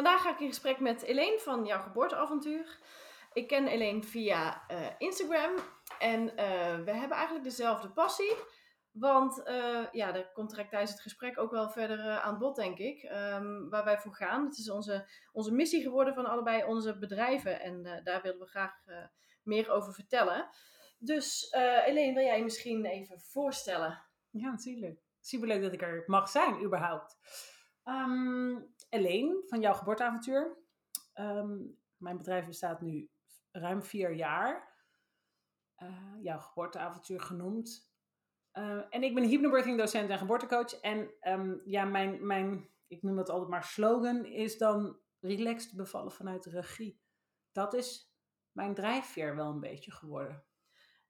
Vandaag ga ik in gesprek met Elaine van Jouw Geboorteavontuur. Ik ken Elaine via uh, Instagram en uh, we hebben eigenlijk dezelfde passie. Want uh, ja, daar komt direct tijdens het gesprek ook wel verder aan bod, denk ik. Um, waar wij voor gaan. Het is onze, onze missie geworden van allebei onze bedrijven. En daar willen we graag meer over vertellen. Dus Elaine, wil jij je misschien even voorstellen? Ja, natuurlijk. Superleuk dat ik er mag zijn, überhaupt. Um, Elaine van Jouw Geboorteavontuur. Um, mijn bedrijf bestaat nu ruim vier jaar. Uh, jouw Geboorteavontuur genoemd. Uh, en ik ben hypnobirthing docent en geboortecoach. En um, ja, mijn, mijn, ik noem dat altijd maar slogan, is dan relaxed bevallen vanuit de regie. Dat is mijn drijfveer wel een beetje geworden.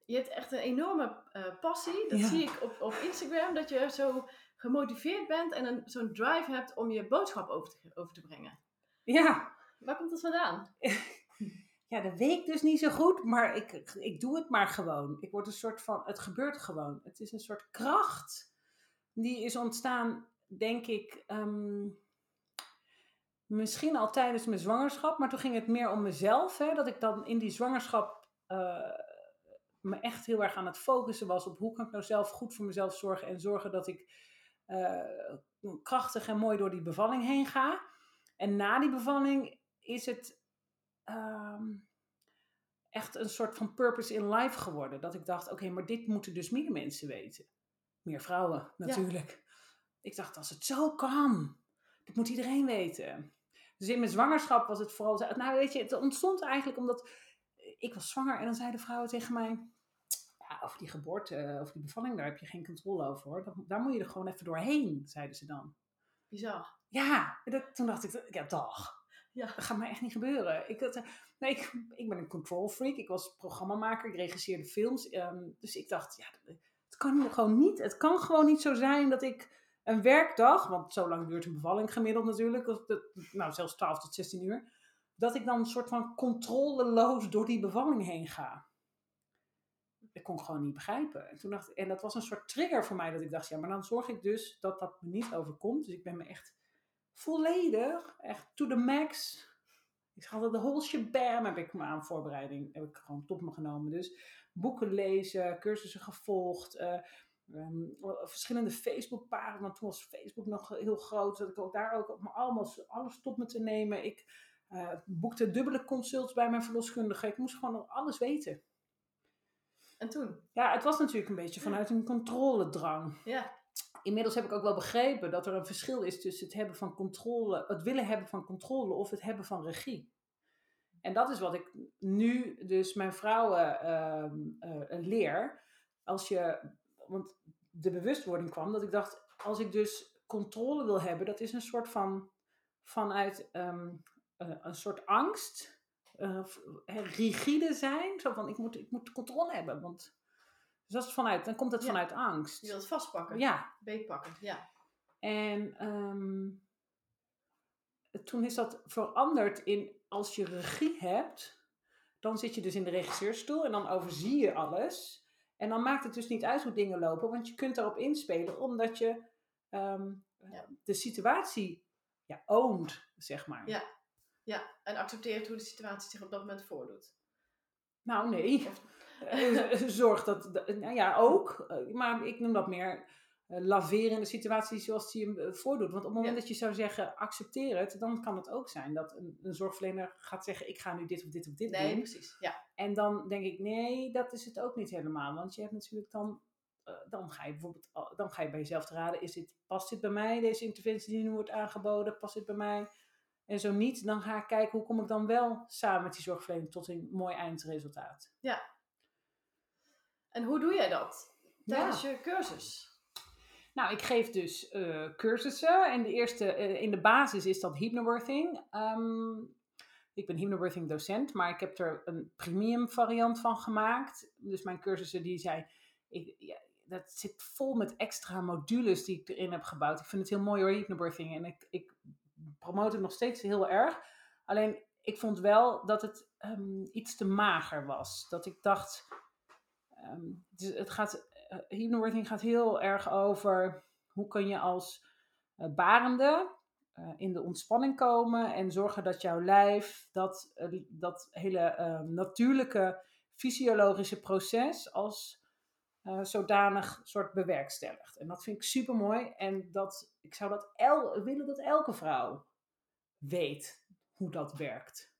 Je hebt echt een enorme uh, passie. Dat ja. zie ik op, op Instagram. Dat je zo gemotiveerd bent en zo'n drive hebt om je boodschap over te, over te brengen. Ja. Waar komt dat vandaan? ja, dat weet ik dus niet zo goed, maar ik, ik doe het maar gewoon. Ik word een soort van, het gebeurt gewoon. Het is een soort kracht die is ontstaan, denk ik, um, misschien al tijdens mijn zwangerschap, maar toen ging het meer om mezelf. Hè, dat ik dan in die zwangerschap uh, me echt heel erg aan het focussen was op hoe kan ik nou zelf goed voor mezelf zorgen en zorgen dat ik uh, krachtig en mooi door die bevalling heen ga. En na die bevalling is het um, echt een soort van purpose in life geworden. Dat ik dacht, oké, okay, maar dit moeten dus meer mensen weten. Meer vrouwen natuurlijk. Ja. Ik dacht, als het zo kan, dit moet iedereen weten. Dus in mijn zwangerschap was het vooral, nou weet je, het ontstond eigenlijk omdat ik was zwanger en dan zeiden vrouwen tegen mij, ja, over die geboorte, over die bevalling, daar heb je geen controle over hoor. Daar moet je er gewoon even doorheen, zeiden ze dan. Bizar. Ja, dat, toen dacht ik, ja dag. Ja. Dat gaat mij echt niet gebeuren. Ik, dat, nee, ik, ik ben een control freak. Ik was programmamaker, ik regisseerde films. Um, dus ik dacht, ja, het kan gewoon niet. Het kan gewoon niet zo zijn dat ik een werkdag, want zo lang duurt een bevalling gemiddeld natuurlijk, nou zelfs 12 tot 16 uur, dat ik dan een soort van controleloos door die bevalling heen ga kon gewoon niet begrijpen. En, toen dacht, en dat was een soort trigger voor mij dat ik dacht, ja, maar dan zorg ik dus dat dat me niet overkomt. Dus ik ben me echt volledig, echt to the max. Ik had de whole shebam, heb ik me aan voorbereiding, heb ik gewoon top me genomen. Dus boeken lezen, cursussen gevolgd, uh, um, verschillende. Want toen was Facebook nog heel groot, dat ik ook daar ook op me allemaal alles top me te nemen. Ik uh, boekte dubbele consults bij mijn verloskundige. Ik moest gewoon alles weten. En toen? Ja, het was natuurlijk een beetje vanuit een controledrang. Ja. Inmiddels heb ik ook wel begrepen dat er een verschil is tussen het hebben van controle, het willen hebben van controle of het hebben van regie. En dat is wat ik nu dus mijn vrouwen uh, uh, leer. Als je, want de bewustwording kwam dat ik dacht, als ik dus controle wil hebben, dat is een soort van vanuit um, uh, een soort angst uh, rigide zijn. Zo van, ik moet, ik moet controle hebben. Want, dus dat is vanuit, dan komt het ja. vanuit angst. Je wilt vastpakken. Ja. Beetpakken, ja. En um, toen is dat veranderd in, als je regie hebt, dan zit je dus in de regisseurstoel en dan overzie je alles. En dan maakt het dus niet uit hoe dingen lopen, want je kunt daarop inspelen, omdat je um, ja. de situatie ja, oont, zeg maar. Ja. Ja, en accepteert hoe de situatie zich op dat moment voordoet. Nou, nee. Eh, Zorg dat, nou ja, ook. eh, Maar ik noem dat meer eh, laveren in de situatie zoals die hem voordoet. Want op het moment Ja. dat je zou zeggen, accepteer het, dan kan het ook zijn dat een, een zorgverlener gaat zeggen, ik ga nu dit of dit of dit Nee, doen. precies. Ja. En dan denk ik, nee, dat is het ook niet helemaal. Want je hebt natuurlijk dan, dan ga je bijvoorbeeld, dan ga je bij jezelf te raden, is dit, past dit bij mij, deze interventie die nu wordt aangeboden, past dit bij mij? En zo niet, dan ga ik kijken, hoe kom ik dan wel samen met die zorgverlener tot een mooi eindresultaat. En hoe doe jij dat? Ja. Tijdens je cursus? Nou, ik geef dus eh, cursussen. En de eerste, eh, in de basis is dat hypnobirthing. Ehm, ik ben hypnobirthing docent, maar ik heb er een premium variant van gemaakt. Dus mijn cursussen die zijn, ik, ja, dat zit vol met extra modules die ik erin heb gebouwd. Ik vind het heel mooi hoor, hypnobirthing. En ik, ik promote het nog steeds heel erg. Alleen, ik vond wel dat het ehm, iets te mager was. Dat ik dacht, ehm, het gaat hypnobirthing gaat heel erg over hoe kun je als eh, barende eh, in de ontspanning komen en zorgen dat jouw lijf dat, dat hele eh, natuurlijke fysiologische proces als eh, zodanig soort bewerkstelligt. En dat vind ik super mooi en dat, ik zou dat el, willen dat elke vrouw weet hoe dat werkt.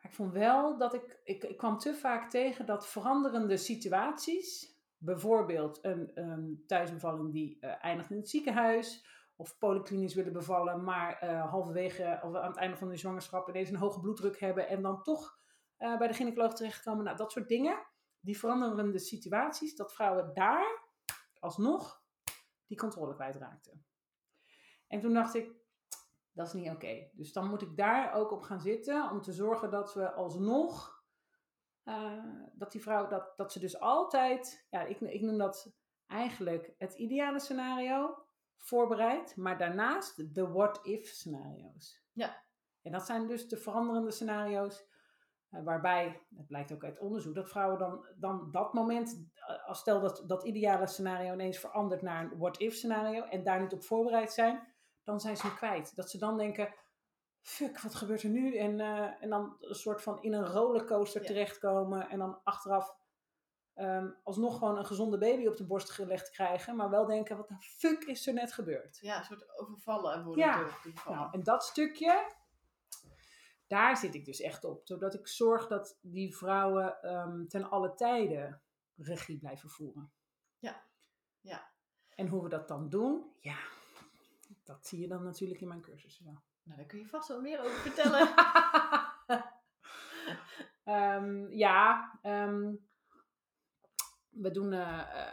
Ik vond wel dat ik, ik, ik kwam te vaak tegen dat veranderende situaties, bijvoorbeeld een, een thuisbevalling die eh, eindigt in het ziekenhuis, of polyklinisch willen bevallen, maar eh, halverwege of aan het einde van de zwangerschap ineens een hoge bloeddruk hebben en dan toch bij de gynaecoloog terechtkomen. Nou, dat soort dingen, die veranderende situaties, dat vrouwen daar alsnog die controle kwijtraakten. En toen dacht ik, dat is niet oké. Dus dan moet ik daar ook op gaan zitten om te zorgen dat we alsnog, eh, dat die vrouw, dat, dat ze dus altijd, ja, ik, ik noem dat eigenlijk het ideale scenario, voorbereid, maar daarnaast de what-if scenario's. Ja. En dat zijn dus de veranderende scenario's, waarbij, het blijkt ook uit onderzoek, dat vrouwen dan, dan dat moment, eh, als stel dat dat ideale scenario ineens verandert naar een what-if scenario en daar niet op voorbereid zijn, dan zijn ze hem kwijt. Dat ze dan denken, fuck, wat gebeurt er nu? En, eh, en dan een soort van in een rollercoaster Ja. terechtkomen en dan achteraf ehm, alsnog gewoon een gezonde baby op de borst gelegd krijgen, maar wel denken, wat de fuck is er net gebeurd? Ja, een soort overvallen worden Ja. Nou, en dat stukje, daar zit ik dus echt op. Zodat ik zorg dat die vrouwen ehm, ten alle tijden regie blijven voeren. Ja. Ja. En hoe we dat dan doen, ja, dat zie je dan natuurlijk in mijn cursus wel. Nou, daar kun je vast wel meer over vertellen. Ehm, ja, ehm, we doen eh, eh,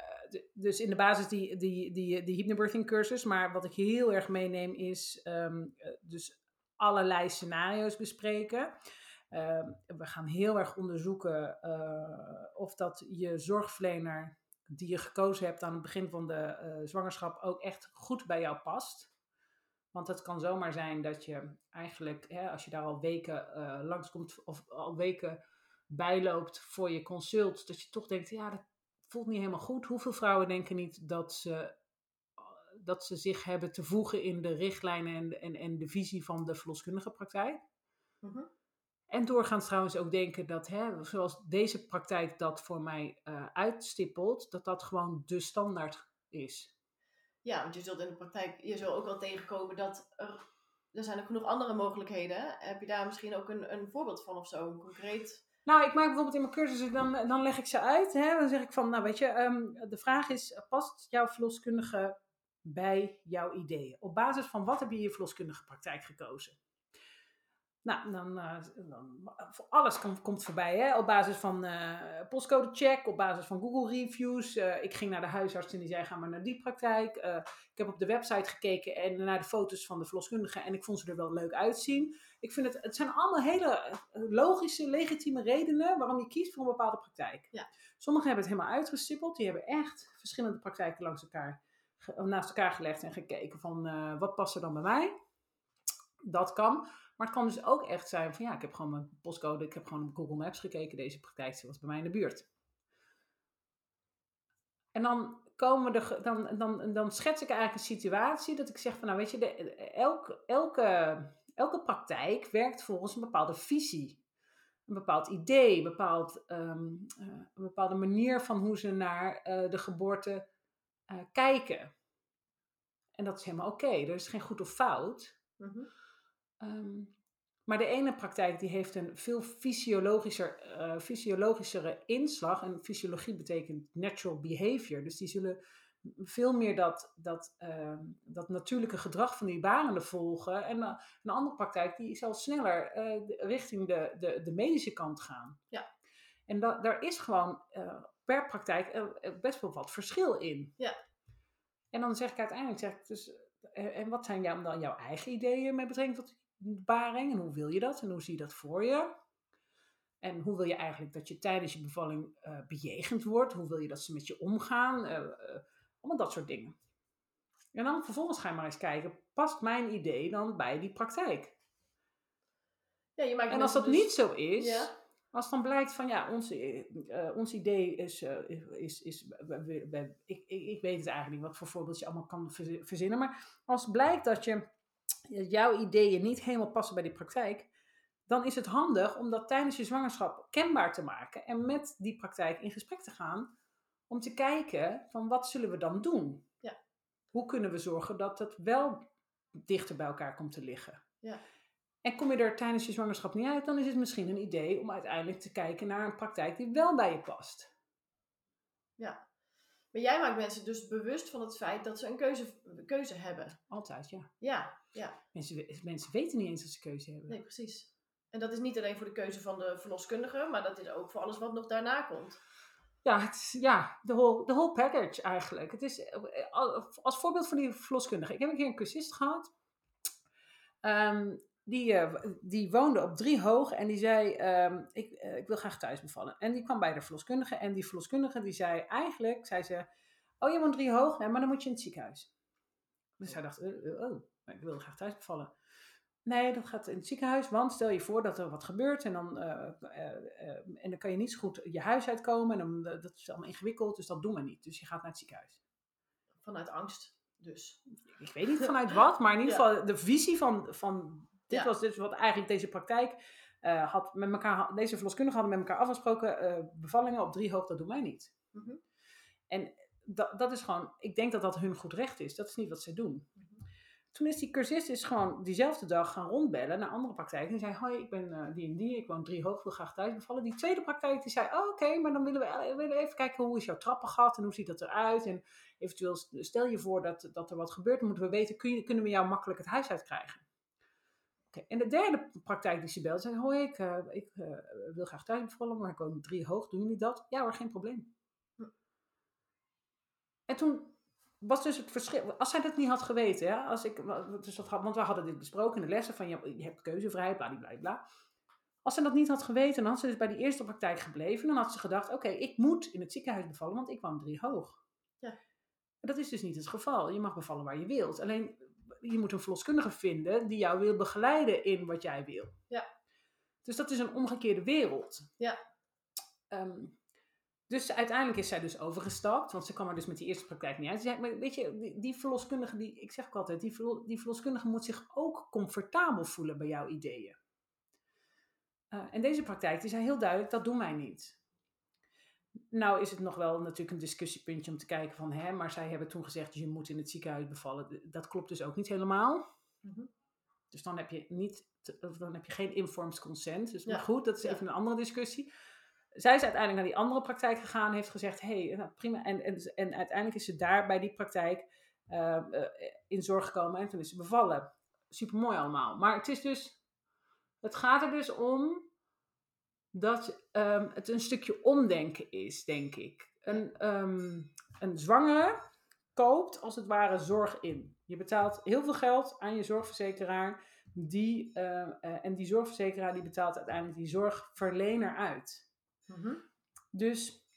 dus in de basis die, die, die, die hypnobirthing cursus. Maar wat ik heel erg meeneem is eh, dus allerlei scenario's bespreken. Ehm, we gaan heel erg onderzoeken eh, of dat je zorgverlener die je gekozen hebt aan het begin van de eh, zwangerschap ook echt goed bij jou past. Want het kan zomaar zijn dat je eigenlijk, hè, als je daar al weken eh, langskomt of al weken bijloopt voor je consult, dat je toch denkt, ja, dat voelt niet helemaal goed. Hoeveel vrouwen denken niet dat ze, dat ze zich hebben te voegen in de richtlijnen en, de- en, en de visie van de verloskundige praktijk? Mhm. En doorgaans trouwens ook denken dat, hè, zoals deze praktijk dat voor mij eh, uitstippelt, dat dat gewoon de standaard is. Ja, want je zult in de praktijk, je zult ook wel tegenkomen dat er, er zijn ook genoeg andere mogelijkheden. Heb je daar misschien ook een, een voorbeeld van of zo, een concreet? Nou, ik maak bijvoorbeeld in mijn cursussen, dan, dan leg ik ze uit. Hè? Dan zeg ik van, nou weet je, ehm, de vraag is, past jouw verloskundige bij jouw ideeën? Op basis van wat heb je in je verloskundige praktijk gekozen? Nou, dan, eh, dan alles komt, komt voorbij. Hè? Op basis van eh postcode check, op basis van Google reviews. Eh, ik ging naar de huisarts en die zei, ga maar naar die praktijk. Ik heb op de website gekeken en naar de foto's van de verloskundige en ik vond ze er wel leuk uitzien. Ik vind het, het zijn allemaal hele logische, legitieme redenen waarom je kiest voor een bepaalde praktijk. Ja. Sommigen hebben het helemaal uitgestippeld. Die hebben echt verschillende praktijken langs elkaar, naast elkaar gelegd en gekeken van eh, wat past er dan bij mij. Dat kan. Maar het kan dus ook echt zijn van ja, ik heb gewoon mijn postcode, ik heb gewoon op Google Maps gekeken. Deze praktijk was bij mij in de buurt. En dan komen er, dan, dan, dan schets ik eigenlijk een situatie dat ik zeg van nou weet je, de, elke, elke, elke praktijk werkt volgens een bepaalde visie. Een een bepaald idee, een, bepaald, ehm, eh, een bepaalde manier van hoe ze naar eh, de geboorte eh, kijken. En dat is helemaal oké, er is geen goed of fout. Mhm. Ehm, maar de ene praktijk die heeft een veel fysiologischer, eh, fysiologischere inslag. En fysiologie betekent natural behavior. Dus die zullen veel meer dat, dat, ehm, dat natuurlijke gedrag van die barenden volgen. En eh, een andere praktijk die zal sneller richting de, de, de medische kant gaan. Ja. En da, daar is gewoon per praktijk eh, eh, best wel wat verschil in. Ja. En dan zeg ik uiteindelijk, zeg ik dus, eh, en wat zijn jou, dan jouw eigen ideeën met betrekking tot baring? En hoe wil je dat? En hoe zie je dat voor je? En hoe wil je eigenlijk dat je tijdens je bevalling bejegend wordt? Hoe wil je dat ze met je omgaan? Eh, allemaal dat soort dingen. En dan vervolgens ga je maar eens kijken, past mijn idee dan bij die praktijk? Ja, je maakt En als dat dus- niet zo is, Ja. Als dan blijkt van ja, ons, eh, eh, ons idee is, eh, is, is we- we- ik, ik, weet het eigenlijk niet wat voor voorbeeld je allemaal kan verzi- verzinnen, maar als blijkt dat je jouw ideeën niet helemaal passen bij die praktijk, dan is het handig om dat tijdens je zwangerschap kenbaar te maken en met die praktijk in gesprek te gaan om te kijken van wat zullen we dan doen? Ja. Hoe kunnen we zorgen dat het wel dichter bij elkaar komt te liggen? Ja. En kom je er tijdens je zwangerschap niet uit, dan is het misschien een idee om uiteindelijk te kijken naar een praktijk die wel bij je past. Maar jij maakt mensen dus bewust van het feit dat ze een keuze, keuze hebben. Altijd, ja. Ja, ja. Mensen, we- mensen weten niet eens dat ze keuze hebben. Nee, precies. En dat is niet alleen voor de keuze van de verloskundige, maar dat is ook voor alles wat nog daarna komt. Ja, het is, ja de whole, de whole package eigenlijk. Het is, eh, als voorbeeld van die verloskundige. Ik heb een keer een cursist gehad. Ehm, die, eh, die woonde op drie hoog en die zei, ehm, ik, eh, ik wil graag thuis bevallen. En die kwam bij de verloskundige en die verloskundige die zei eigenlijk, zei ze, oh je woont drie hoog, nee, maar dan moet je in het ziekenhuis. Dus hij dacht, eh, oh, maar ik wil graag thuis bevallen. Nee, dat gaat in het ziekenhuis, want stel je voor dat er wat gebeurt en dan, eh, en dan kan je niet zo goed je huis uitkomen. En dan, dat is allemaal ingewikkeld, dus dat doen we niet. Dus je gaat naar het ziekenhuis. Vanuit angst dus. Ik weet niet vanuit wat, maar in ieder Ja. geval de visie van, van dit Ja. was dit wat eigenlijk deze praktijk eh, had met elkaar, deze verloskundigen hadden met elkaar afgesproken, eh, bevallingen op drie hoog, dat doen wij niet. Mhm. En dat, dat is gewoon, ik denk dat dat hun goed recht is. Dat is niet wat zij doen. Mhm. Toen is die cursist is gewoon diezelfde dag gaan rondbellen naar andere praktijken. En zei, hoi, ik ben eh, die en die, ik woon drie hoog, wil graag thuis bevallen. Die tweede praktijk die zei, oh, oké, maar dan willen we, willen even kijken hoe is jouw trappengat en hoe ziet dat eruit. En eventueel, stel je voor dat, dat er wat gebeurt, dan moeten we weten, kun je, kunnen we jou makkelijk het huis uitkrijgen. En de derde praktijk die ze belde, zei, hoi, ik, eh, ik eh, wil graag thuis bevallen, maar ik woon drie hoog, doen jullie dat? Ja hoor, geen probleem. Hm. En toen was dus het verschil. Als zij dat niet had geweten, ja, als ik, dus dat, had- want we hadden dit besproken in de lessen van je, je hebt keuzevrijheid, bla bla bla. Als ze dat niet had geweten, dan had ze dus bij die eerste praktijk gebleven. Dan had ze gedacht: oké, ik moet in het ziekenhuis bevallen, want ik woon drie hoog. Ja. Dat is dus niet het geval. Je mag bevallen waar je wilt. Alleen je moet een verloskundige vinden die jou wil begeleiden in wat jij wil. Ja. Dus dat is een omgekeerde wereld. Ja. Ehm, dus uiteindelijk is zij dus overgestapt, want ze kwam er dus met die eerste praktijk niet uit. Ze zei, maar weet je, die, die verloskundige, die, ik zeg ook altijd, die, verlo- die verloskundige moet zich ook comfortabel voelen bij jouw ideeën. Eh, en deze praktijk, die zei heel duidelijk, dat doen wij niet. Nou is het nog wel natuurlijk een discussiepuntje om te kijken van, hè, maar zij hebben toen gezegd, je moet in het ziekenhuis bevallen. Dat klopt dus ook niet helemaal. Mhm. Dus dan heb je, niet, of dan heb je geen informed consent. Dus, Ja, Maar goed, dat is even een andere discussie. Zij is uiteindelijk naar die andere praktijk gegaan en heeft gezegd: hé, hey, nou, prima. En, en, en uiteindelijk is ze daar bij die praktijk eh, eh, in zorg gekomen en toen is ze bevallen. Super mooi allemaal. Maar het is dus, het gaat er dus om dat ehm, het een stukje omdenken is, denk ik. Een, ehm, een zwangere koopt als het ware zorg in. Je betaalt heel veel geld aan je zorgverzekeraar. Die, eh, eh, en die zorgverzekeraar die betaalt uiteindelijk die zorgverlener uit. Mhm. Dus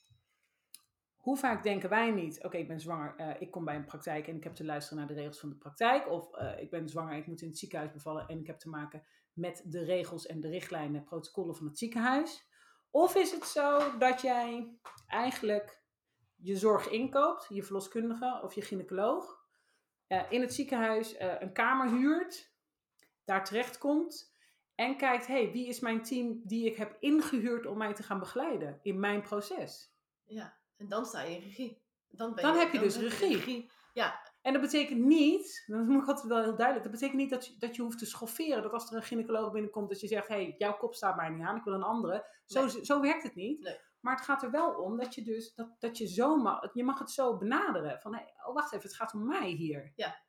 hoe vaak denken wij niet, oké, ik ben zwanger, eh, ik kom bij een praktijk en ik heb te luisteren naar de regels van de praktijk. Of ik ben zwanger, ik moet in het ziekenhuis bevallen en ik heb te maken met de regels en de richtlijnen en protocollen van het ziekenhuis. Of is het zo dat jij eigenlijk je zorg inkoopt, je verloskundige of je gynaecoloog, eh, in het ziekenhuis eh, een kamer huurt, daar terechtkomt En kijkt, hé, hey, wie is mijn team die ik heb ingehuurd om mij te gaan begeleiden in mijn proces? Ja, en dan sta je in regie. Dan, ben Dan je, heb je dus regie. Ja, En dat betekent niet, dat moet ik altijd wel heel duidelijk, dat betekent niet dat je, dat je hoeft te schofferen. Dat als er een gynaecoloog binnenkomt, dat je zegt, hé, hey, jouw kop staat mij niet aan, ik wil een andere. Zo, Nee. zo werkt het niet. Nee. Maar het gaat er wel om dat je dus, dat, dat je zo mag, je mag het zo benaderen. Van, hey, oh wacht even, het gaat om mij hier. Ja.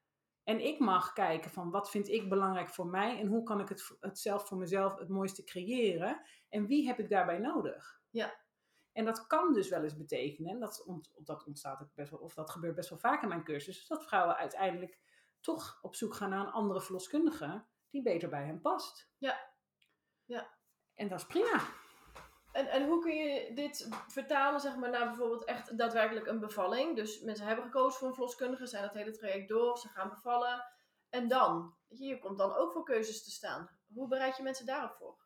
En ik mag kijken van, wat vind ik belangrijk voor mij? En hoe kan ik het, het zelf voor mezelf het mooiste creëren? En wie heb ik daarbij nodig? Ja. En dat kan dus wel eens betekenen, en dat, ont, dat ontstaat ook best wel, of dat gebeurt best wel vaak in mijn cursus, dat vrouwen uiteindelijk toch op zoek gaan naar een andere verloskundige die beter bij hen past. Ja. Ja. En dat is prima. En, en hoe kun je dit vertalen zeg maar, naar bijvoorbeeld echt daadwerkelijk een bevalling? Dus mensen hebben gekozen voor een verloskundige, zijn het hele traject door, ze gaan bevallen. En dan? Je komt dan ook voor keuzes te staan. Hoe bereid je mensen daarop voor?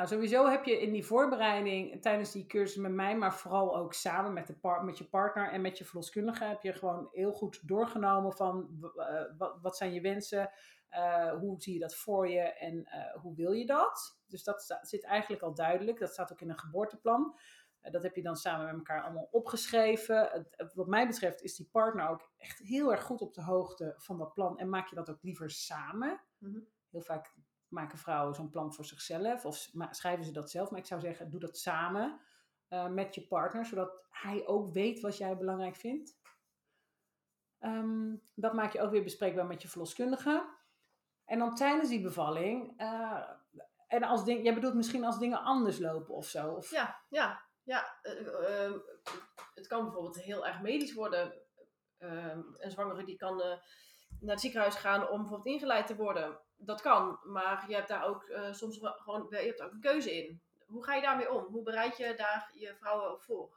Nou, sowieso heb je in die voorbereiding tijdens die cursus met mij, maar vooral ook samen met, de par- met je partner en met je verloskundige, heb je gewoon heel goed doorgenomen van eh, wat, zijn je wensen, eh, hoe zie je dat voor je en eh, hoe wil je dat? Dus dat zit eigenlijk al duidelijk. Dat staat ook in een geboorteplan. Dat heb je dan samen met elkaar allemaal opgeschreven. Wat mij betreft is die partner ook echt heel erg goed op de hoogte van dat plan en maak je dat ook liever samen. Mhm. Heel vaak maken vrouwen zo'n plan voor zichzelf of schrijven ze dat zelf. Maar ik zou zeggen, doe dat samen eh, met je partner, zodat hij ook weet wat jij belangrijk vindt. Ehm, dat maak je ook weer bespreekbaar met je verloskundige. En dan tijdens die bevalling, eh, en als ding, jij bedoelt misschien als dingen anders lopen of zo. Of, Ja, ja, ja. eh, het kan bijvoorbeeld heel erg medisch worden. Eh, een zwangere die kan naar het ziekenhuis gaan om bijvoorbeeld ingeleid te worden. Dat kan, maar je hebt daar ook eh, soms gewoon je hebt ook een keuze in. Hoe ga je daarmee om? Hoe bereid je daar je vrouwen op voor?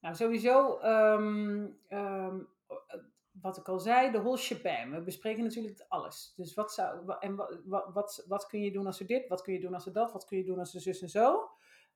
Nou, sowieso, ehm, ehm, wat ik al zei, de whole shebang. We bespreken natuurlijk alles. Dus wat, zou, en wat, wat, wat, kun je doen als er dit, wat kun je doen als er dat, wat kun je doen als er zus en zo.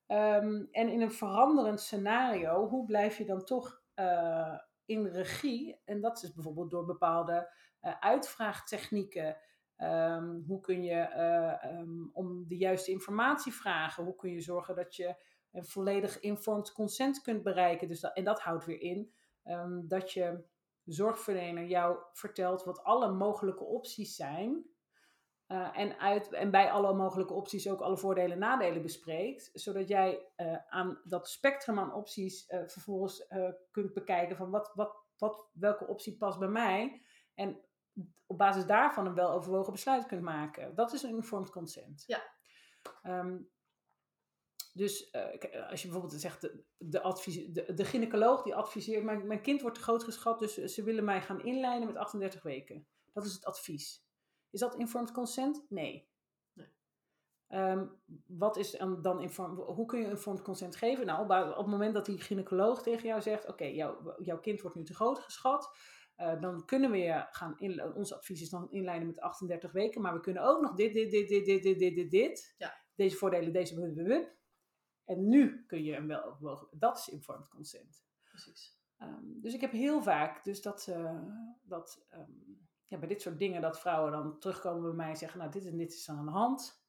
Ehm, en in een veranderend scenario, hoe blijf je dan toch eh, in regie? En dat is bijvoorbeeld door bepaalde eh, uitvraagtechnieken. Ehm, hoe kun je eh, ehm, om de juiste informatie vragen? Hoe kun je zorgen dat je een volledig informed consent kunt bereiken? Dus dat, en dat houdt weer in ehm, dat je zorgverlener jou vertelt wat alle mogelijke opties zijn. Eh, en, uit, en bij alle mogelijke opties ook alle voordelen en nadelen bespreekt. Zodat jij eh, aan dat spectrum aan opties eh, vervolgens kunt bekijken van wat, wat, wat, welke optie past bij mij. En op basis daarvan een weloverwogen besluit kunt maken. Dat is een informed consent. Ja. Ehm, dus als je bijvoorbeeld zegt, de, de, advies, de, de gynaecoloog die adviseert, mijn, mijn kind wordt te groot geschat, dus ze willen mij gaan inlijnen met 38 weken. Dat is het advies. Is dat informed consent? Nee. Nee. Ehm, wat is dan, dan informed, hoe kun je informed consent geven? Nou, op, op het moment dat die gynaecoloog tegen jou zegt, oké, jouw, jouw kind wordt nu te groot geschat, eh, dan kunnen we je gaan in, ons advies is dan inlijnen met 38 weken, maar we kunnen ook nog dit, dit, dit, dit, dit, dit, dit, dit, dit. Ja. Deze voordelen, deze, wup. En nu kun je hem wel overwogen. Dat is informed consent. Precies. Ehm, dus ik heb heel vaak, dus dat, eh, dat ehm, ja, bij dit soort dingen, dat vrouwen dan terugkomen bij mij en zeggen, nou dit en dit is aan de hand.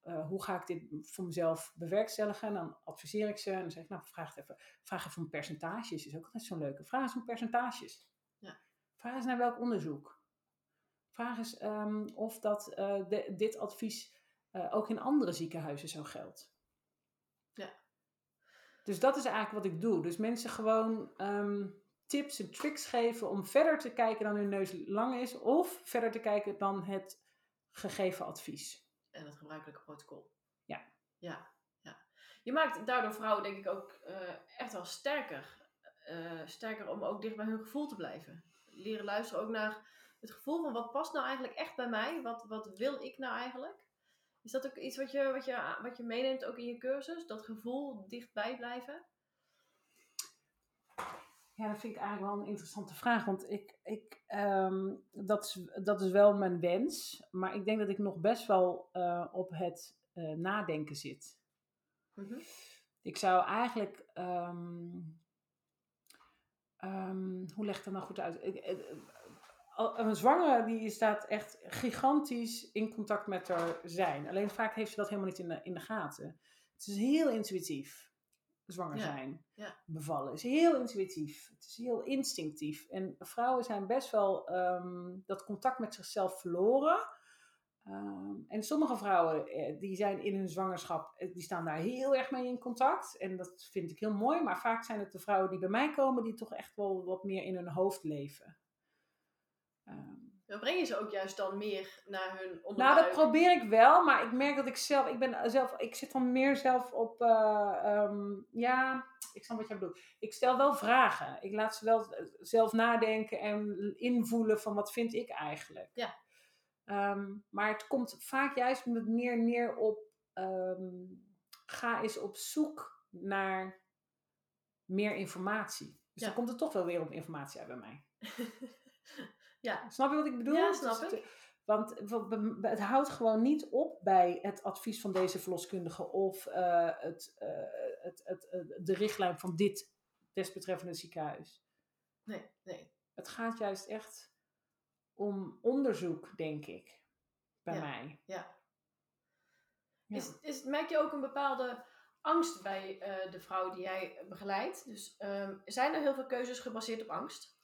Eh, hoe ga ik dit voor mezelf bewerkstelligen? En dan adviseer ik ze en dan zeg ik, nou vraag even, vraag even om percentages, is ook altijd zo'n leuke. Vraag eens om percentages. Ja. Vraag eens naar welk onderzoek. Vraag eens ehm, of dat, eh, de- dit advies eh, ook in andere ziekenhuizen zo geldt. Ja. Dus dat is eigenlijk wat ik doe. Dus mensen gewoon ehm, tips en tricks geven om verder te kijken dan hun neus lang is. Of verder te kijken dan het gegeven advies. En het gebruikelijke protocol. Ja. Ja, ja. Je maakt daardoor vrouwen denk ik ook eh, echt wel sterker. Eh, sterker om ook dicht bij hun gevoel te blijven. Leren luisteren ook naar het gevoel van wat past nou eigenlijk echt bij mij? Wat, wat wil ik nou eigenlijk? Is dat ook iets wat je, wat, je, wat je meeneemt ook in je cursus? Dat gevoel dichtbij blijven? Ja, dat vind ik eigenlijk wel een interessante vraag. Want ik, ik, ehm, dat, is, dat is wel mijn wens. Maar ik denk dat ik nog best wel eh, op het eh, nadenken zit. Mhm. Ik zou eigenlijk. ehm, ehm, hoe leg ik dat nou goed uit? Ik- eh, een zwangere die staat echt gigantisch in contact met haar zijn. Alleen vaak heeft ze dat helemaal niet in de, in de gaten. Het is heel intuïtief, zwanger Ja, zijn. ja. Bevallen is heel intuïtief. Het is heel instinctief. En vrouwen zijn best wel ehm, dat contact met zichzelf verloren. Ehm, en sommige vrouwen eh, die zijn in hun zwangerschap, eh, die staan daar heel erg mee in contact. En dat vind ik heel mooi. Maar vaak zijn het de vrouwen die bij mij komen, die toch echt wel wat meer in hun hoofd leven. Ehm, Dan breng je ze ook juist dan meer naar hun nou, onderbuik. dat probeer ik wel, maar ik merk dat ik zelf, ik ben zelf, ik zit dan meer zelf op, eh, ehm, ja, ik snap wat jij bedoelt. Ik stel wel vragen. Ik laat ze wel eh, zelf nadenken en invoelen van wat vind ik eigenlijk. Ja. Ehm, maar het komt vaak juist met meer neer op, ehm, ga eens op zoek naar meer informatie. Dus Ja. dan komt het toch wel weer op informatie uit bij mij. ja. Snap je wat ik bedoel? Ja, snap Dus het-. Want het houdt gewoon niet op bij het advies van deze verloskundige of eh, het, eh, het, het, het- de richtlijn van dit desbetreffende ziekenhuis. Nee, nee. Het gaat juist echt om onderzoek, denk ik, bij Ja. mij. Ja. Ja. Is, is, merk je ook een bepaalde angst bij eh, de vrouw die jij begeleidt? Dus ehm, zijn er heel veel keuzes gebaseerd op angst?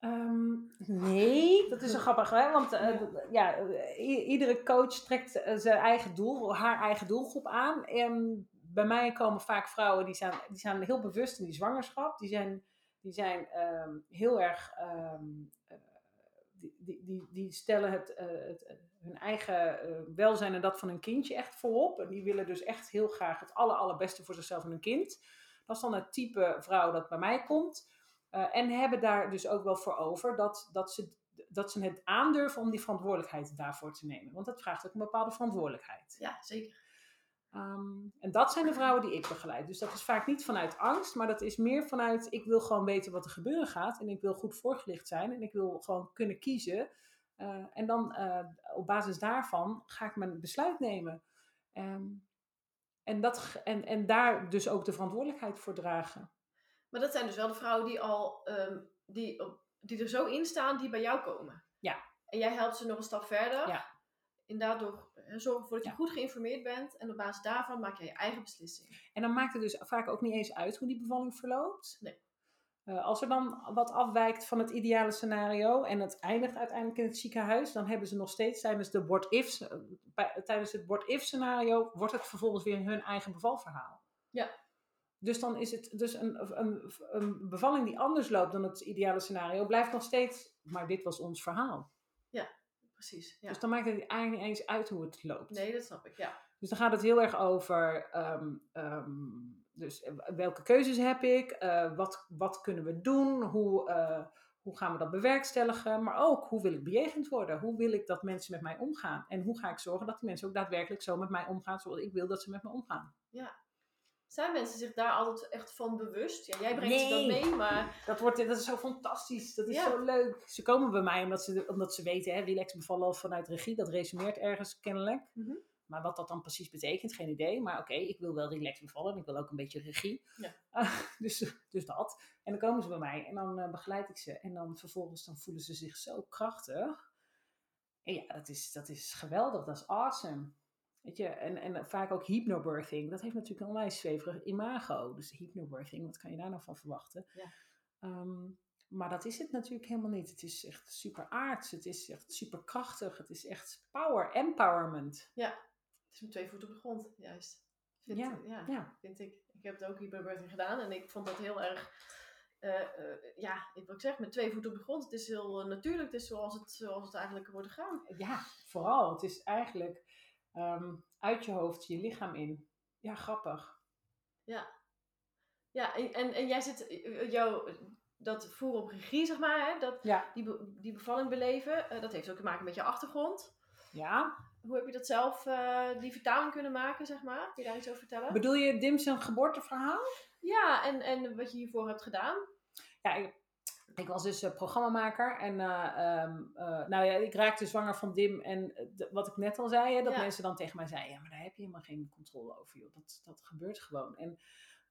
Ehm, nee, dat is zo grappig, hè? Want eh, ja, iedere coach trekt eh, zijn eigen doel, haar eigen doelgroep aan. En bij mij komen vaak vrouwen die zijn, die zijn heel bewust in die zwangerschap. Die zijn, die zijn ehm, heel erg. ehm, eh, die, die, die, die stellen het, het, hun eigen welzijn en dat van hun kindje echt voorop. En die willen dus echt heel graag het aller, allerbeste voor zichzelf en hun kind. Dat is dan het type vrouw dat bij mij komt. Eh, en hebben daar dus ook wel voor over dat, dat, ze, dat ze het aandurven om die verantwoordelijkheid daarvoor te nemen. Want dat vraagt ook een bepaalde verantwoordelijkheid. Ja, zeker. Ehm, en dat zijn de vrouwen die ik begeleid. Dus dat is vaak niet vanuit angst, maar dat is meer vanuit ik wil gewoon weten wat er gebeuren gaat. En ik wil goed voorgelicht zijn en ik wil gewoon kunnen kiezen. Eh, en dan eh, op basis daarvan ga ik mijn besluit nemen. Ehm, en, dat, en, en daar dus ook de verantwoordelijkheid voor dragen. Maar dat zijn dus wel de vrouwen die al ehm, die, op, die er zo in staan die bij jou komen. Ja. En jij helpt ze nog een stap verder. Ja. En daardoor eh, zorg ervoor dat je Ja. goed geïnformeerd bent. En op basis daarvan maak jij je eigen beslissing. En dan maakt het dus vaak ook niet eens uit hoe die bevalling verloopt. Nee. Eh, als er dan wat afwijkt van het ideale scenario en het eindigt uiteindelijk in het ziekenhuis, dan hebben ze nog steeds tijdens, de what-if, eh, bij- tijdens het what-if scenario, wordt het vervolgens weer hun eigen bevalverhaal. Ja. Dus dan is het dus een, een, een bevalling die anders loopt dan het ideale scenario, blijft nog steeds, maar dit was ons verhaal. Precies. Ja. Dus dan maakt het eigenlijk niet eens uit hoe het loopt. Nee, dat snap ik. Ja. Dus dan gaat het heel erg over ehm, dus eh, welke keuzes heb ik, eh, wat, wat kunnen we doen, hoe, eh, hoe gaan we dat bewerkstelligen, maar ook hoe wil ik bejegend worden, hoe wil ik dat mensen met mij omgaan en hoe ga ik zorgen dat die mensen ook daadwerkelijk zo met mij omgaan zoals ik wil dat ze met me omgaan. Zijn mensen zich daar altijd echt van bewust? Ja, jij brengt ze dan mee, maar Dat, wordt, dat is zo fantastisch, dat is Ja. zo leuk. Ze komen bij mij omdat ze, omdat ze weten, hè, relax bevallen vanuit regie, dat resumeert ergens kennelijk. Mhm. Maar wat dat dan precies betekent, geen idee. Maar oké, ik wil wel relax bevallen en ik wil ook een beetje regie. Ja. Ah, dus, dus dat. En dan komen ze bij mij en dan eh, begeleid ik ze. En dan vervolgens dan voelen ze zich zo krachtig. En ja, dat is, dat is geweldig, dat is awesome. Weet je, en, en vaak ook hypnobirthing. Dat heeft natuurlijk een onwijs zweverig imago. Dus hypnobirthing, wat kan je daar nou van verwachten? Ja. Ehm, maar dat is het natuurlijk helemaal niet. Het is echt super aards. Het is echt super krachtig. Het is echt power, empowerment. het is met twee voeten op de grond, juist. Vind, Ja, ja, ja. vind ik. Ik heb het ook hyperbirthing gedaan en ik vond dat heel erg, eh, ja, ik wil ik zeg, met twee voeten op de grond. Het is heel eh, natuurlijk, het is zoals het, zoals het eigenlijk wordt gegaan. Ja, vooral. Het is eigenlijk ehm, uit je hoofd je lichaam in. Ja, grappig. Ja, en, en, en jij zit, eh, jou, dat voeren op regie, zeg maar, hè, dat, Ja. die, be- die bevalling beleven, eh, dat heeft ook te maken met je achtergrond. Ja. Hoe heb je dat zelf, eh, die vertaling kunnen maken, zeg maar? Kun je daar iets over vertellen? Bedoel je Dim zijn geboorteverhaal? ja, en, en wat je hiervoor hebt gedaan. Ja, ik, ik was dus eh, programmamaker. En eh, ehm, eh, nou ja, ik raakte zwanger van Dim. En wat ik net al zei, hè, dat Ja. mensen dan tegen mij zeiden... Ja, maar daar heb je helemaal geen controle over, joh. Dat, dat gebeurt gewoon. En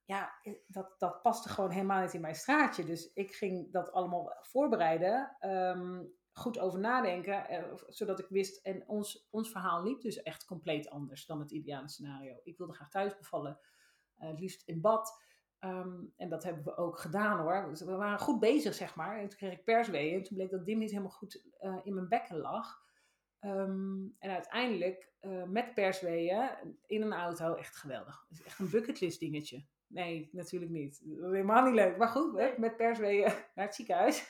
ja, dat, dat paste gewoon helemaal niet in mijn straatje. Dus ik ging dat allemaal voorbereiden. ehm, goed over nadenken, zodat ik wist, en ons, ons verhaal liep dus echt compleet anders dan het ideale scenario. Ik wilde graag thuis bevallen, uh, het liefst in bad. Ehm, en dat hebben we ook gedaan hoor. Dus we waren goed bezig, zeg maar. En toen kreeg ik persweeën. En toen bleek dat Dim niet helemaal goed uh, in mijn bekken lag. Um, en uiteindelijk uh, met persweeën in een auto, echt geweldig. Het is echt een bucketlist dingetje. Nee, natuurlijk niet. Helemaal niet leuk. Maar goed, met persweeën naar het ziekenhuis.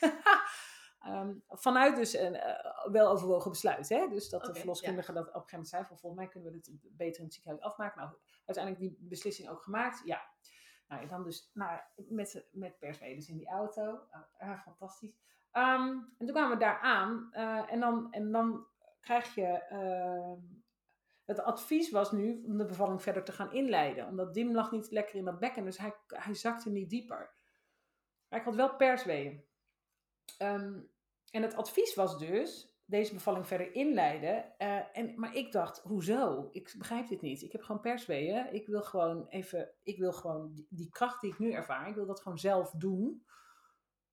um, vanuit dus een uh, wel overwogen besluit. Hè? Dus dat okay, de verloskundige ja. dat op een gegeven moment zei van volgens mij kunnen we dit beter in het ziekenhuis afmaken. Nou, uiteindelijk die beslissing ook gemaakt. Ja, nou, dan dus nou, met, met persweeën dus in die auto. Uh, fantastisch. Um, en toen kwamen we daar aan. Uh, en, dan, en dan krijg je. Uh, het advies was nu om de bevalling verder te gaan inleiden. Omdat Dim lag niet lekker in dat bekken, dus hij, hij zakte niet dieper. Maar ik had wel persweeën. Um, en het advies was dus deze bevalling verder inleiden. Uh, en, maar ik dacht, hoezo? Ik begrijp dit niet. Ik heb gewoon persweeën. Ik wil gewoon even, ik wil gewoon die, die kracht die ik nu ervaar, ik wil dat gewoon zelf doen.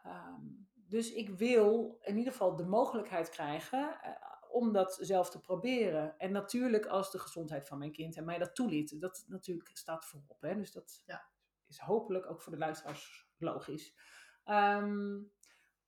Um, dus ik wil in ieder geval de mogelijkheid krijgen uh, om dat zelf te proberen. En natuurlijk als de gezondheid van mijn kind en mij dat toeliet. Dat natuurlijk staat voorop. Hè? Dus dat ja. is hopelijk ook voor de luisteraars logisch. Um,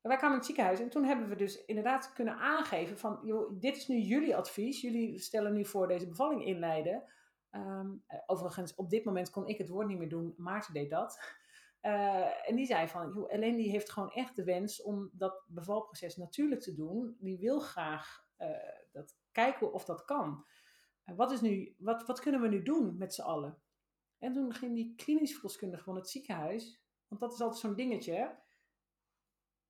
wij kwamen in het ziekenhuis en toen hebben we dus inderdaad kunnen aangeven van, joh, dit is nu jullie advies. Jullie stellen nu voor deze bevalling inleiden. Um, overigens, op dit moment kon ik het woord niet meer doen. Maarten deed dat. Uh, en die zei van, joh, Ellen die heeft gewoon echt de wens om dat bevalproces natuurlijk te doen. Die wil graag uh, dat kijken of dat kan. Wat, is nu, wat, wat kunnen we nu doen met z'n allen? En toen ging die klinisch verloskundige van het ziekenhuis, want dat is altijd zo'n dingetje.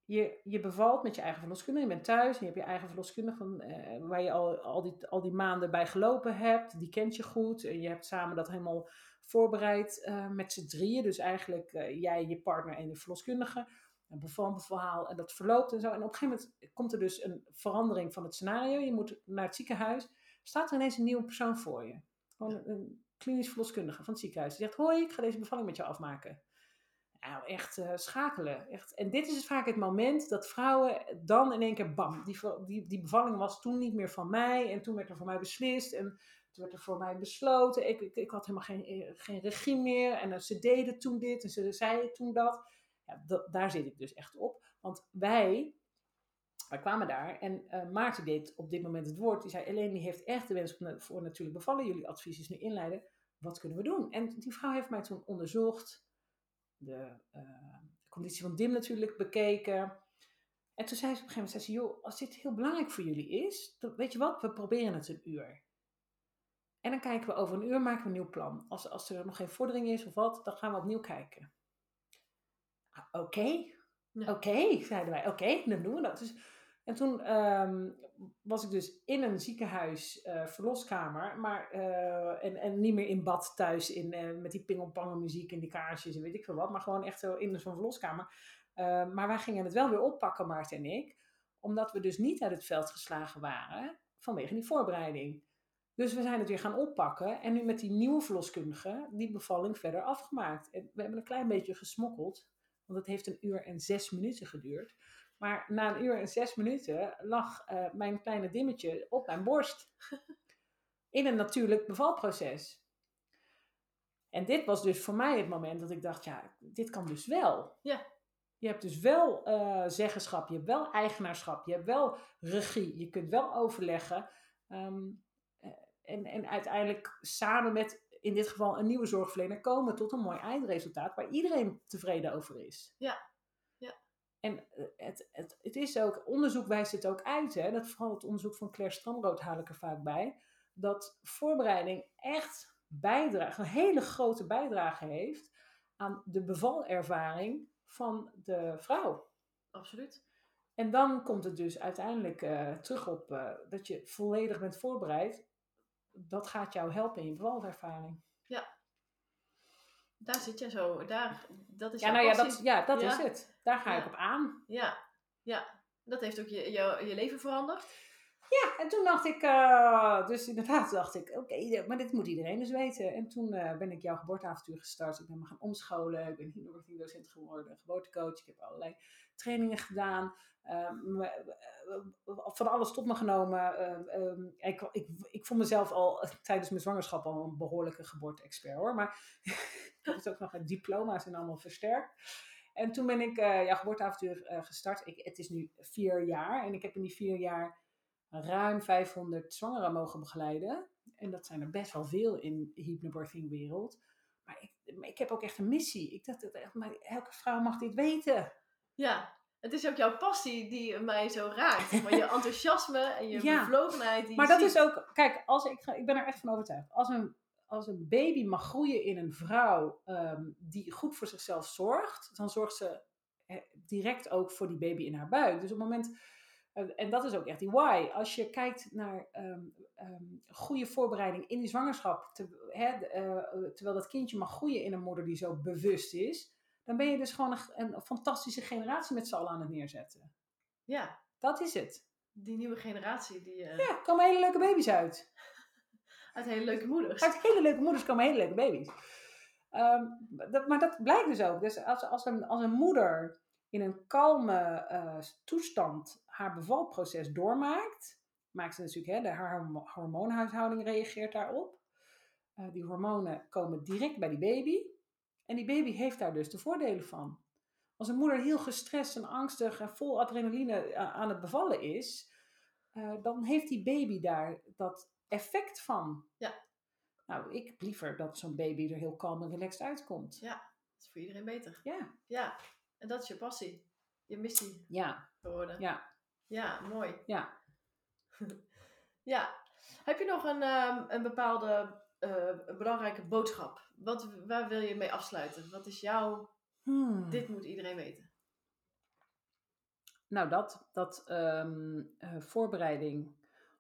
Je, je bevalt met je eigen verloskundige, je bent thuis en je hebt je eigen verloskundige van, uh, waar je al, al, die, al die maanden bij gelopen hebt. Die kent je goed en je hebt samen dat helemaal voorbereid uh, met z'n drieën. Dus eigenlijk uh, jij, je partner en de verloskundige een bevalverhaal en dat verloopt en zo. En op een gegeven moment komt er dus een verandering van het scenario. Je moet naar het ziekenhuis. Staat er ineens een nieuwe persoon voor je. Gewoon een klinisch verloskundige van het ziekenhuis. Die zegt, hoi, ik ga deze bevalling met jou afmaken. Nou, echt uh, schakelen. Echt. En dit is dus vaak het moment dat vrouwen dan in één keer, bam, die, die, die bevalling was toen niet meer van mij. En toen werd er voor mij beslist. En toen werd er voor mij besloten. Ik, ik, ik had helemaal geen, eh, geen regie meer. En ze deden toen dit en ze zeiden toen dat. Ja, daar zit ik dus echt op. Want wij, wij kwamen daar en Maarten deed op dit moment het woord. Die zei, Eleni heeft echt de wens voor natuurlijk bevallen. Jullie advies is nu inleiden. Wat kunnen we doen? En die vrouw heeft mij toen onderzocht. De uh, conditie van Dim natuurlijk bekeken. En toen zei ze op een gegeven moment, zei ze, joh, als dit heel belangrijk voor jullie is, dan weet je wat, we proberen het een uur. En dan kijken we over een uur, maken we een nieuw plan. Als, als er nog geen vordering is of wat, dan gaan we opnieuw kijken. Oké, okay. ja. oké, okay, zeiden wij. Oké, okay, dan doen we dat. Dus, en toen um, was ik dus in een ziekenhuis uh, verloskamer, maar, uh, en, en niet meer in bad thuis in, uh, met die pingelpangen muziek en die kaarsjes en weet ik veel wat, maar gewoon echt zo in zo'n verloskamer. maar wij gingen het wel weer oppakken, Maarten en ik, omdat we dus niet uit het veld geslagen waren vanwege die voorbereiding. Dus we zijn het weer gaan oppakken en nu met die nieuwe verloskundige die bevalling verder afgemaakt. En we hebben een klein beetje gesmokkeld, want het heeft een uur en zes minuten geduurd. Maar na een uur en zes minuten lag uh, mijn kleine dimmetje op mijn borst. In een natuurlijk bevalproces. En dit was dus voor mij het moment dat ik dacht, ja, dit kan dus wel. Ja. Je hebt dus wel uh, zeggenschap, je hebt wel eigenaarschap, je hebt wel regie, je kunt wel overleggen. Um, en, en uiteindelijk samen met in dit geval een nieuwe zorgverlener komen tot een mooi eindresultaat waar iedereen tevreden over is. Ja. En eh, het, het, het is ook, onderzoek wijst het ook uit, hè, dat vooral het onderzoek van Claire Stramrood haal ik er vaak bij, dat voorbereiding echt bijdrage, een hele grote bijdrage heeft aan de bevalervaring van de vrouw. Absoluut. En dan komt het dus uiteindelijk uh, terug op uh, dat je volledig bent voorbereid dat gaat jou helpen in je bevallervaring. Ja. Daar zit je zo. Daar, dat is ja, nou ja, dat, ja, dat is het. Daar ga ja. ik op aan. Ja, ja. Dat heeft ook je, je, je leven veranderd? Ja, en toen dacht ik, uh, dus inderdaad dacht ik, oké, maar dit moet iedereen dus weten. En toen uh, ben ik jouw geboorteavontuur gestart. Ik ben me gaan omscholen, ik ben hypnobirthing-docent geworden, geboortecoach. Ik heb allerlei trainingen gedaan, uh, van alles tot me genomen. Um, ik, ik, ik vond mezelf al tijdens mijn zwangerschap al een behoorlijke geboorte-expert hoor. Maar ik heb het ook nog met diploma's en allemaal versterkt. En toen ben ik uh, jouw geboorteavontuur uh, gestart. Ik, het is nu vier jaar en ik heb in die vier jaar ruim 500 zwangeren mogen begeleiden. En dat zijn er best wel veel in de hypnobirthing wereld. Maar ik, ik heb ook echt een missie. Ik dacht, echt, maar elke vrouw mag dit weten. Ja, het is ook jouw passie die mij zo raakt. Maar je enthousiasme en je ja. bevlogenheid. Die maar dat is ook, kijk, als ik, ik ben er echt van overtuigd. Als een, als een baby mag groeien in een vrouw um, die goed voor zichzelf zorgt, dan zorgt ze eh, direct ook voor die baby in haar buik. Dus op het moment en dat is ook echt die why. Als je kijkt naar um, um, goede voorbereiding in die zwangerschap, te, uh, terwijl dat kindje mag groeien in een moeder die zo bewust is, dan ben je dus gewoon een, een fantastische generatie met z'n allen aan het neerzetten. Ja. Dat is het. Die nieuwe generatie. Die, uh... Ja, komen hele leuke baby's uit. Uit hele leuke moeders. Uit hele leuke moeders komen hele leuke baby's. Um, dat, maar dat blijkt dus ook. Dus als, als, een, als een moeder in een kalme uh, toestand haar bevalproces doormaakt, maakt ze natuurlijk, hè, haar hormoonhuishouding reageert daarop. Uh, die hormonen komen direct bij die baby. En die baby heeft daar dus de voordelen van. Als een moeder heel gestrest en angstig en vol adrenaline eh, aan het bevallen is, dan heeft die baby daar dat effect van. Ja. Nou, ik liever dat zo'n baby er heel kalm en relaxed uitkomt. Ja, dat is voor iedereen beter. Ja. Ja, en dat is je passie, je missie ja. geworden. Ja. Ja, mooi. Ja. ja. Heb je nog een, um, een bepaalde uh, belangrijke boodschap? Wat, waar wil je mee afsluiten? Wat is jouw... Hmm. Dit moet iedereen weten. Nou, dat, dat um, uh, voorbereiding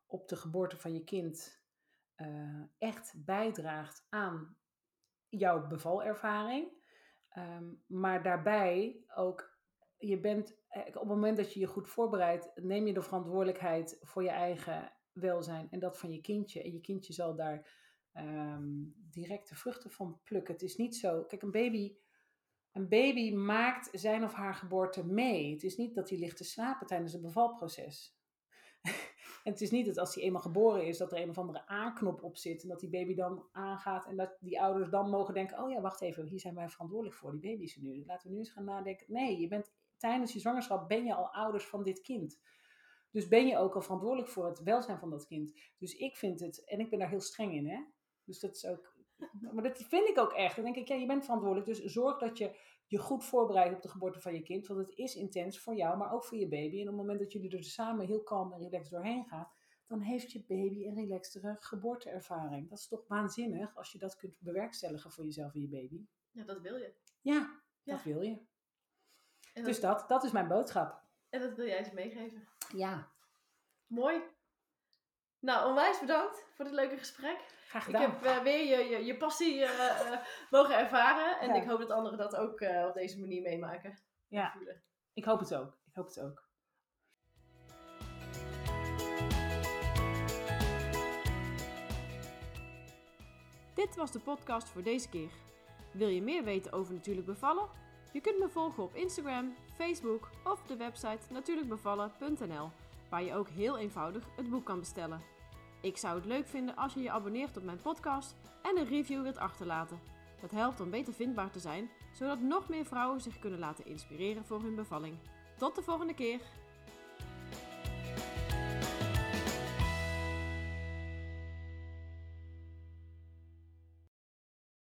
op de geboorte van je kind uh, echt bijdraagt aan jouw bevalervaring. Um, maar daarbij ook je bent, eh, op het moment dat je je goed voorbereidt, neem je de verantwoordelijkheid voor je eigen welzijn en dat van je kindje. En je kindje zal daar um, direct de vruchten van plukken. Het is niet zo. Kijk, een baby, een baby maakt zijn of haar geboorte mee. Het is niet dat hij ligt te slapen tijdens het bevalproces. En het is niet dat als hij eenmaal geboren is, dat er een of andere aanknop op zit. En dat die baby dan aangaat. En dat die ouders dan mogen denken: oh ja, wacht even, hier zijn wij verantwoordelijk voor. Die baby is nu. Laten we nu eens gaan nadenken. Nee, je bent tijdens je zwangerschap ben je al ouders van dit kind. Dus ben je ook al verantwoordelijk voor het welzijn van dat kind. Dus ik vind het, en ik ben daar heel streng in, hè. Dus dat is ook, maar dat vind ik ook echt. Dan denk ik, ja, je bent verantwoordelijk. Dus zorg dat je je goed voorbereidt op de geboorte van je kind. Want het is intens voor jou, maar ook voor je baby. En op het moment dat jullie er samen heel kalm en relaxed doorheen gaan, dan heeft je baby een relaxtere geboorteervaring. Dat is toch waanzinnig als je dat kunt bewerkstelligen voor jezelf en je baby. Ja, dat wil je. Ja, ja. dat wil je dus dat, dat is mijn boodschap. En dat wil jij eens meegeven. Ja. Mooi. Nou, onwijs bedankt voor dit leuke gesprek. Graag gedaan. Ik heb uh, weer je, je, je passie uh, uh, mogen ervaren. En ik hoop dat anderen dat ook op deze manier meemaken. Ja, ik hoop het ook. Ik hoop het ook. Dit was de podcast voor deze keer. Wil je meer weten over natuurlijk bevallen? Je kunt me volgen op Instagram, Facebook of de website natuurlijkbevallen.nl, waar je ook heel eenvoudig het boek kan bestellen. Ik zou het leuk vinden als je je abonneert op mijn podcast en een review wilt achterlaten. Dat helpt om beter vindbaar te zijn, zodat nog meer vrouwen zich kunnen laten inspireren voor hun bevalling. Tot de volgende keer!